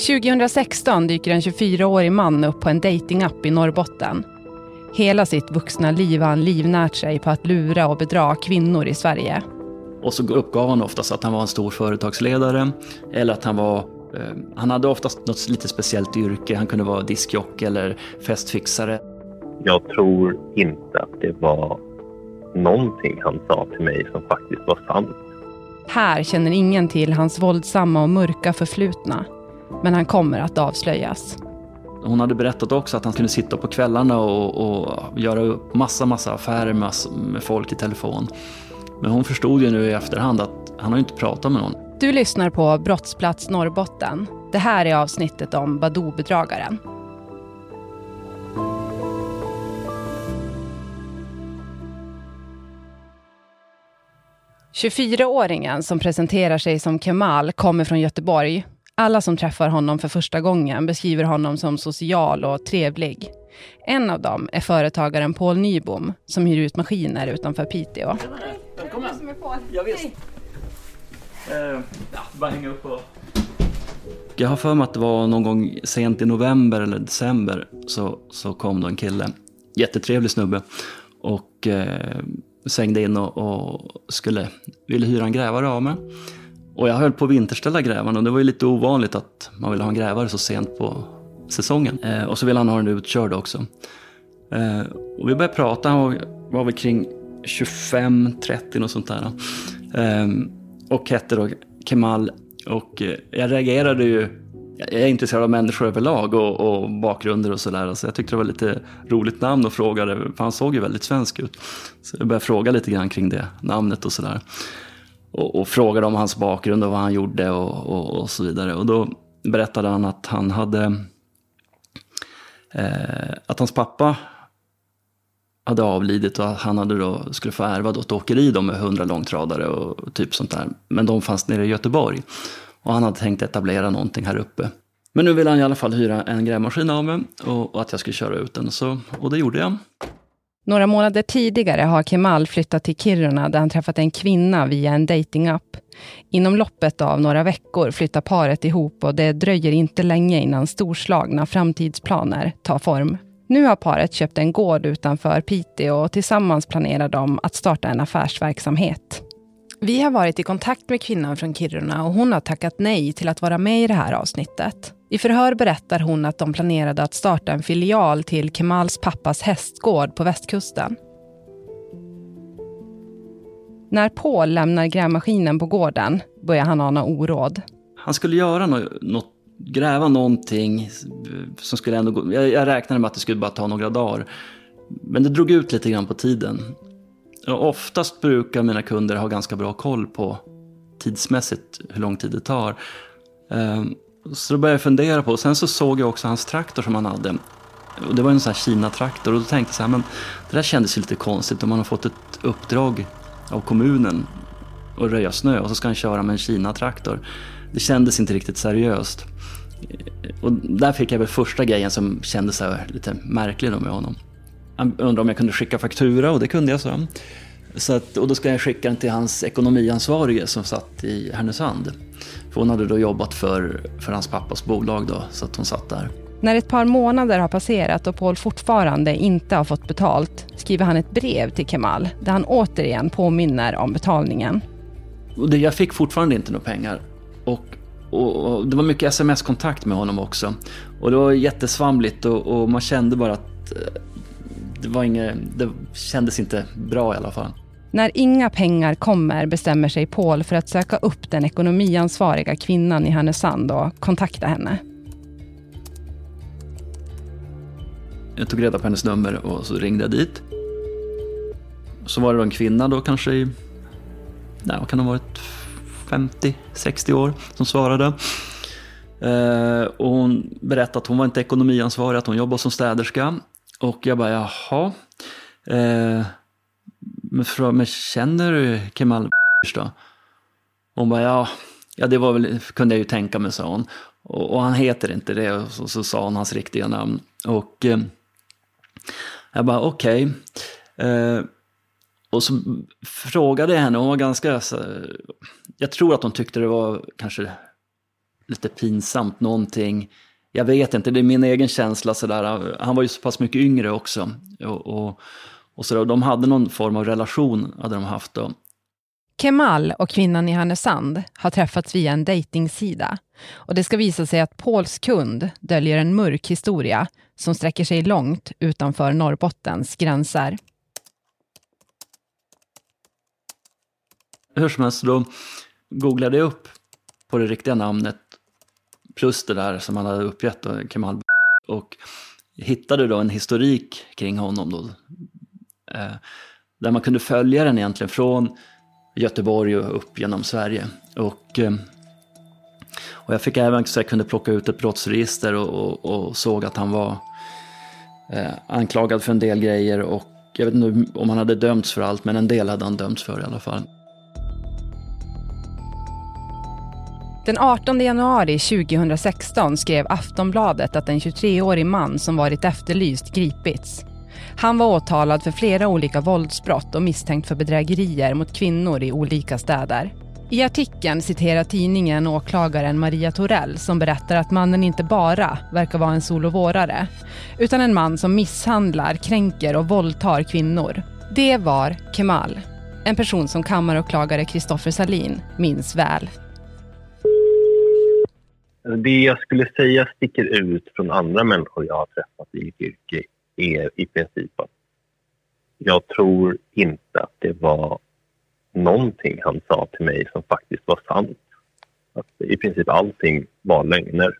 2016 dyker en 24-årig man upp på en datingapp i Norrbotten. Hela sitt vuxna liv har han livnärt sig på att lura och bedra kvinnor i Sverige. Och så uppgav han oftast att han var en stor företagsledare eller att han var eh, han hade oftast något lite speciellt yrke. Han kunde vara diskjock eller festfixare. Jag tror inte att det var någonting han sa till mig som faktiskt var sant. Här känner ingen till hans våldsamma och mörka förflutna. Men han kommer att avslöjas. Hon hade berättat också att han kunde sitta på kvällarna och, och göra massa, massa affärer med, med folk i telefon. Men hon förstod ju nu i efterhand att han har inte pratat med någon. Du lyssnar på Brottsplats Norrbotten. Det här är avsnittet om Badoo-bedragaren. –24-åringen som presenterar sig som Kemal kommer från Göteborg alla som träffar honom för första gången beskriver honom som social och trevlig. En av dem är företagaren Paul Nybom som hyr ut maskiner utanför Piteå. Välkommen! Ja, visst. Uh, ja, bara hänga upp och... Jag har för mig att det var någon gång sent i november eller december så, så kom då en kille, jättetrevlig snubbe, och eh, svängde in och, och, skulle, ville hyra en grävare av mig. Och jag höll på att vinterställa grävaren och det var ju lite ovanligt att man ville ha en grävare så sent på säsongen. Eh, och så ville han ha den utkörd också. Eh, och vi började prata, han var, var väl kring 25-30 och sånt där. Eh, och hette då Kemal. Och eh, jag reagerade ju, jag är intresserad av människor överlag och, och bakgrunder och sådär. Så jag tyckte det var lite roligt namn och frågade, för han såg ju väldigt svensk ut. Så jag började fråga lite grann kring det namnet och sådär och, och frågade om hans bakgrund och vad han gjorde och, och, och så vidare. Och då berättade han att han hade eh, att hans pappa hade avlidit och han hade då, skulle få ärva ett åkeri då med hundra långtradare och typ sånt där. Men de fanns nere i Göteborg. Och han hade tänkt etablera någonting här uppe. Men nu ville han i alla fall hyra en grävmaskin av mig och, och att jag skulle köra ut den. Så, och det gjorde jag. Några månader tidigare har Kemal flyttat till Kiruna där han träffat en kvinna via en datingapp. Inom loppet av några veckor flyttar paret ihop och det dröjer inte länge innan storslagna framtidsplaner tar form. Nu har paret köpt en gård utanför Piteå och tillsammans planerar de att starta en affärsverksamhet. Vi har varit i kontakt med kvinnan från Kiruna och hon har tackat nej till att vara med i det här avsnittet. I förhör berättar hon att de planerade att starta en filial till Kemals pappas hästgård på västkusten. När Paul lämnar grävmaskinen på gården börjar han ana oråd. Han skulle göra något, gräva någonting som skulle ändå gå. Jag, jag räknade med att det skulle bara ta några dagar. Men det drog ut lite grann på tiden. Och oftast brukar mina kunder ha ganska bra koll på tidsmässigt hur lång tid det tar. Ehm, så då började jag fundera på, sen så såg jag också hans traktor som han hade. Och det var en sån här Kina-traktor och då tänkte jag så här, men det där kändes ju lite konstigt om man har fått ett uppdrag av kommunen att röja snö och så ska han köra med en Kina-traktor. Det kändes inte riktigt seriöst. Och där fick jag väl första grejen som kändes så lite märklig med honom. Han undrade om jag kunde skicka faktura och det kunde jag så så att, och då ska jag skicka den till hans ekonomiansvarige som satt i Härnösand. För hon hade då jobbat för, för hans pappas bolag då, så att hon satt där. När ett par månader har passerat och Paul fortfarande inte har fått betalt skriver han ett brev till Kemal där han återigen påminner om betalningen. Och det, jag fick fortfarande inte några pengar. Och, och, och det var mycket sms-kontakt med honom också. Och det var jättesvamligt och, och man kände bara att eh, det, var inget, det kändes inte bra i alla fall. När inga pengar kommer bestämmer sig Paul för att söka upp den ekonomiansvariga kvinnan i Härnösand och kontakta henne. Jag tog reda på hennes nummer och så ringde jag dit. Så var det då en kvinna då kanske i, nej, vad kan ha varit 50-60 år som svarade. Eh, och hon berättade att hon var inte ekonomiansvarig, att hon jobbade som städerska. Och jag bara, jaha. Eh, men, fråga, men känner du Kemal då? Hon bara, ja, ja det var väl, kunde jag ju tänka mig, sa hon. Och, och han heter inte det, och så, så, sa hon hans riktiga namn. Och eh, jag bara, okej. Okay. Eh, och så frågade jag henne, hon var ganska, så, jag tror att hon tyckte det var kanske lite pinsamt, någonting. Jag vet inte, det är min egen känsla sådär. Han var ju så pass mycket yngre också. Och, och, och så de hade någon form av relation, hade de haft då. Kemal och kvinnan i Härnösand har träffats via en dejtingsida. Och det ska visa sig att Pauls kund döljer en mörk historia som sträcker sig långt utanför Norrbottens gränser. Hur som helst, då googlade jag upp på det riktiga namnet plus det där som han hade uppgett, då, Kemal och hittade då en historik kring honom då. Eh, där man kunde följa den egentligen från Göteborg och upp genom Sverige. Och, eh, och jag fick även så jag kunde plocka ut ett brottsregister och, och, och såg att han var eh, anklagad för en del grejer och jag vet inte om han hade dömts för allt men en del hade han dömts för i alla fall. Den 18 januari 2016 skrev Aftonbladet att en 23-årig man som varit efterlyst gripits. Han var åtalad för flera olika våldsbrott och misstänkt för bedrägerier mot kvinnor i olika städer. I artikeln citerar tidningen åklagaren Maria Torell som berättar att mannen inte bara verkar vara en solovårare utan en man som misshandlar, kränker och våldtar kvinnor. Det var Kemal, en person som kammaråklagare Kristoffer Salin minns väl. Det jag skulle säga sticker ut från andra människor jag har träffat i mitt yrke är i princip att jag tror inte att det var någonting han sa till mig som faktiskt var sant. Att I princip allting var lögner.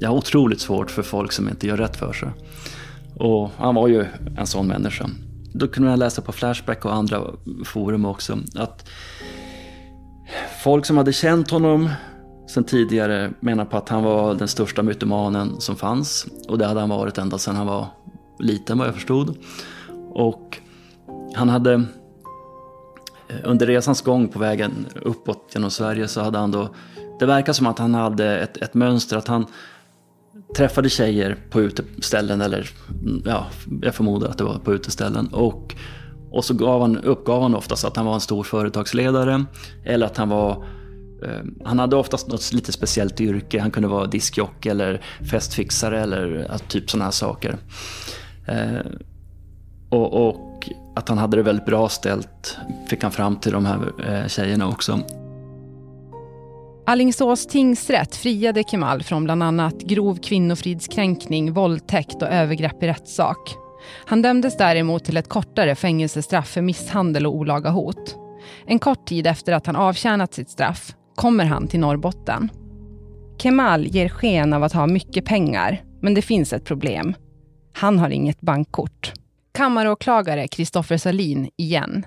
Jag har otroligt svårt för folk som inte gör rätt för sig. Och han var ju en sån människa. Då kunde jag läsa på Flashback och andra forum också att folk som hade känt honom sen tidigare menar på att han var den största mytomanen som fanns. Och det hade han varit ända sedan han var liten vad jag förstod. Och han hade eh, under resans gång på vägen uppåt genom Sverige så hade han då, det verkar som att han hade ett, ett mönster att han träffade tjejer på uteställen eller mm, ja, jag förmodar att det var på uteställen och, och så gav han, uppgav han oftast att han var en stor företagsledare eller att han var Eh, han hade oftast något lite speciellt yrke. Han kunde vara diskjock eller festfixare eller typ sådana här saker. Eh, och, och, att han hade det väldigt bra ställt fick han fram till de här eh, tjejerna också. Allingsås tingsrätt friade Kemal från bland annat grov kvinnofridskränkning, våldtäkt och övergrepp i rättssak. Han dömdes däremot till ett kortare fängelsestraff för misshandel och olaga hot. En kort tid efter att han avtjänat sitt straff kommer han till Norrbotten. Kemal ger sken av att ha mycket pengar, men det finns ett problem. Han har inget bankkort. Kammaråklagare Kristoffer Salin igen.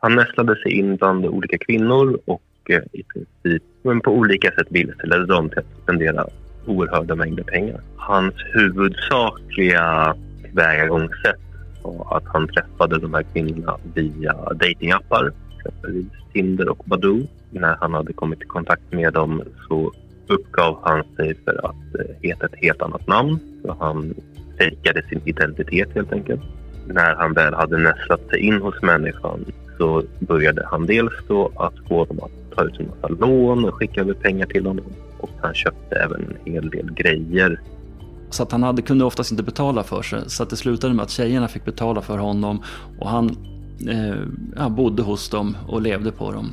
Han nästlade sig in bland olika kvinnor och eh, i princip men på olika sätt vilseledde dem till att spendera oerhörda mängder pengar. Hans huvudsakliga tillvägagångssätt var att han träffade de här kvinnorna via datingappar, exempelvis Tinder och Badoo när han hade kommit i kontakt med dem så uppgav han sig för att eh, heta ett helt annat namn. Så han fejkade sin identitet helt enkelt. När han väl hade nästlat sig in hos människan så började han dels då att få dem att ta ut en massa lån och skicka över pengar till honom. Och han köpte även en hel del grejer. Så att han hade, kunde oftast inte betala för sig. Så att det slutade med att tjejerna fick betala för honom och han eh, bodde hos dem och levde på dem.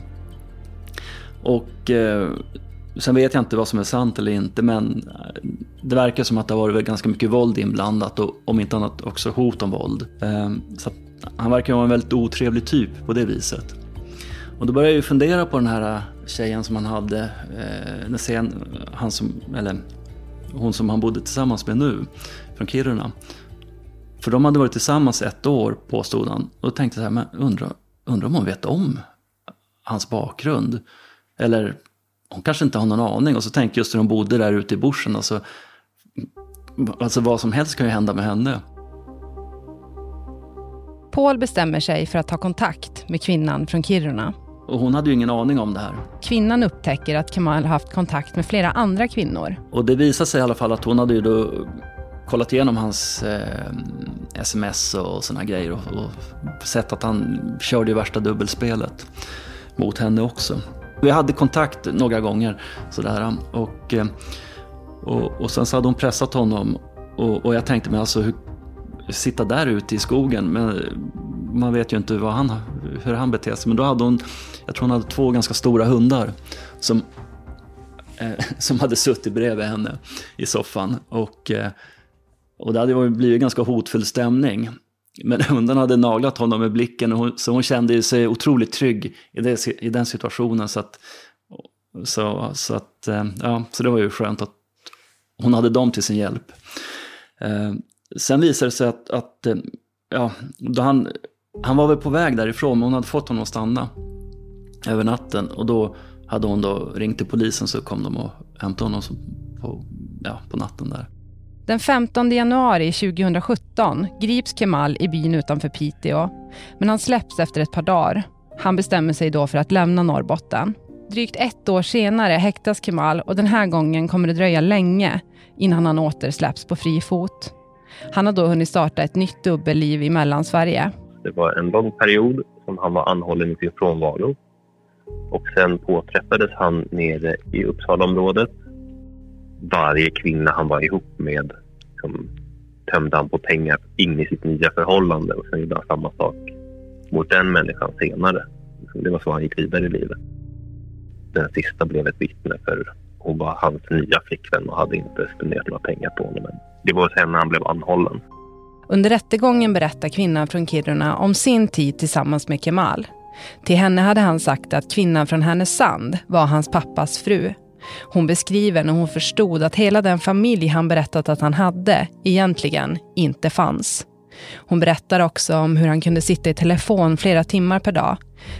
Och eh, sen vet jag inte vad som är sant eller inte men eh, det verkar som att det har varit ganska mycket våld inblandat och om inte annat också hot om våld. Eh, så han verkar vara en väldigt otrevlig typ på det viset. Och då började jag ju fundera på den här eh, tjejen som han hade, eh, sen, eh, han som, eller hon som han bodde tillsammans med nu, från Kiruna. För de hade varit tillsammans ett år påstod han. Och då tänkte jag så här, men undrar, undrar om hon vet om hans bakgrund. Eller hon kanske inte har någon aning. Och så tänker just hur de bodde där ute i bushen. Alltså, alltså vad som helst kan ju hända med henne. Paul bestämmer sig för att ta kontakt med kvinnan från Kiruna. Och hon hade ju ingen aning om det här. Kvinnan upptäcker att Kamal haft kontakt med flera andra kvinnor. Och det visar sig i alla fall att hon hade ju då kollat igenom hans eh, sms och såna grejer och, och sett att han körde ju värsta dubbelspelet. mot henne också. Vi hade kontakt några gånger sådär och, eh, och, och sen så hade hon pressat honom och, och jag tänkte mig alltså hur, sitta där ute i skogen. Men man vet ju inte vad han, hur han beter sig. Men då hade hon, jag tror hon hade två ganska stora hundar som, eh, som hade suttit bredvid henne i soffan. Och, eh, och det hade blivit ganska hotfull stämning. Men hunden hade naglat honom med blicken och hon, så hon kände sig otroligt trygg i, det, i den situationen. Så, att, så, så, att, eh, ja, så det var ju skönt att hon hade dem till sin hjälp. Eh, sen visade det sig att, att eh, ja, då han, han var väl på väg därifrån, men hon hade fått honom att stanna över natten. Och då hade hon då ringt till polisen så kom de och hämtade honom på, ja, på natten där. Den 15 januari 2017 grips Kemal i byn utanför Piteå. Men han släpps efter ett par dagar. Han bestämmer sig då för att lämna Norrbotten. Drygt ett år senare häktas Kemal och den här gången kommer det dröja länge innan han åter släpps på fri fot. Han har då hunnit starta ett nytt dubbelliv i Mellansverige. Det var en lång period som han var anhållen i sin frånvaro. Och sen påträffades han nere i Uppsalaområdet. Varje kvinna han var ihop med som tömde han på pengar in i sitt nya förhållande och sen gjorde han samma sak mot den människan senare. Liksom, det var så han gick vidare i livet. Den sista blev ett vittne för hon var hans nya flickvän och hade inte spenderat några pengar på honom. Det var sen när han blev anhållen. Under rättegången berättar kvinnan från Kiruna om sin tid tillsammans med Kemal. Till henne hade han sagt att kvinnan från Härnösand var hans pappas fru. Hon beskriver när hon förstod att hela den familj han berättat att han hade egentligen inte fanns. Hon berättar också om hur han kunde sitta i telefon flera timmar per dag.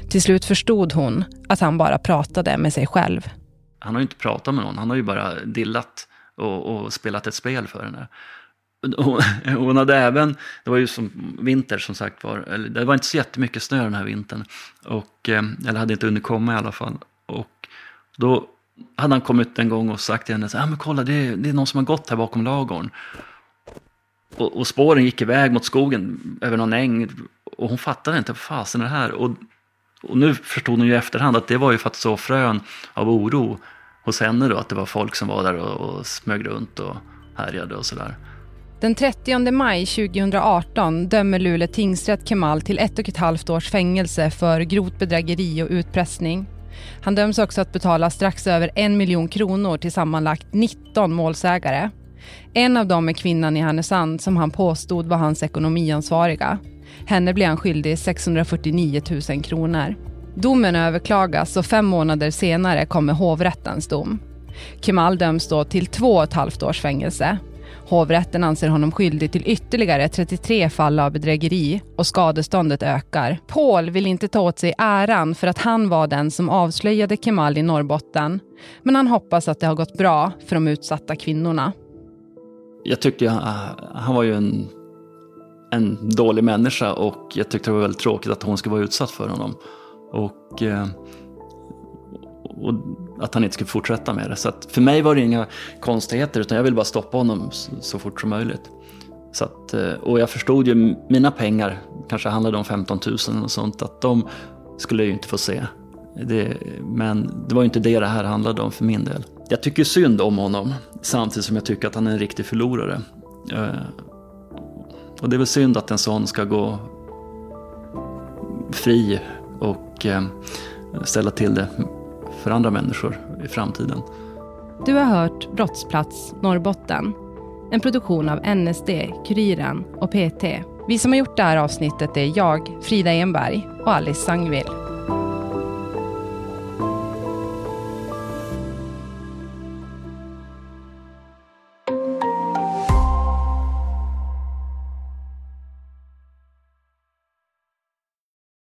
Till slut förstod hon att han bara pratade med sig själv. Han har ju inte pratat med någon, han har ju bara dillat och, och spelat ett spel för henne. Hon hade även, det var ju som vinter som sagt var, eller det var inte så jättemycket snö den här vintern. Och, eh, eller hade inte hunnit komma i alla fall. Och då hade han kommit en gång och sagt till henne, så, ah, men kolla det är, det är någon som har gått här bakom lagorn. Och, och, spåren gick iväg mot skogen över någon äng. Och hon fattade inte, vad fasen är det här? Och, och nu förstod hon ju i efterhand att det var ju för att så frön av oro hos henne då, att det var folk som var där och, och smög runt och härjade och sådär. Den 30 maj 2018 dömer Luleå tingsrätt Kemal till ett och ett halvt års fängelse för grovt bedrägeri och utpressning. Han döms också att betala strax över en miljon kronor till sammanlagt 19 målsägare. En av dem är kvinnan i Härnösand som han påstod var hans ekonomiansvariga. Henne blir han skyldig 649 000 kronor. Domen överklagas och fem månader senare kommer hovrättens dom. Kemal döms då till två och ett halvt års fängelse. Hovrätten anser honom skyldig till ytterligare 33 fall av bedrägeri och skadeståndet ökar. Paul vill inte ta åt sig äran för att han var den som avslöjade Kemal i Norrbotten. Men han hoppas att det har gått bra för de utsatta kvinnorna. Jag tyckte han, han var ju en, en dålig människa och jag tyckte det var väldigt tråkigt att hon skulle vara utsatt för honom. Och, eh, och att han inte skulle fortsätta med det. Så för mig var det inga konstigheter utan jag ville bara stoppa honom så, så fort som möjligt. Så att, eh, och jag förstod ju, mina pengar, kanske handlade om 15 000 och sånt, att de skulle jag ju inte få se. Det, men det var ju inte det det här handlade om för min del. Jag tycker synd om honom samtidigt som jag tycker att han är en riktig förlorare. Eh, och det är väl synd att en sån ska gå fri och eh, ställa till det för andra människor i framtiden. Du har hört Brottsplats Norrbotten. En produktion av NSD, Kuriren och PT. Vi som har gjort det här avsnittet är jag, Frida Enberg och Alice Sangvill.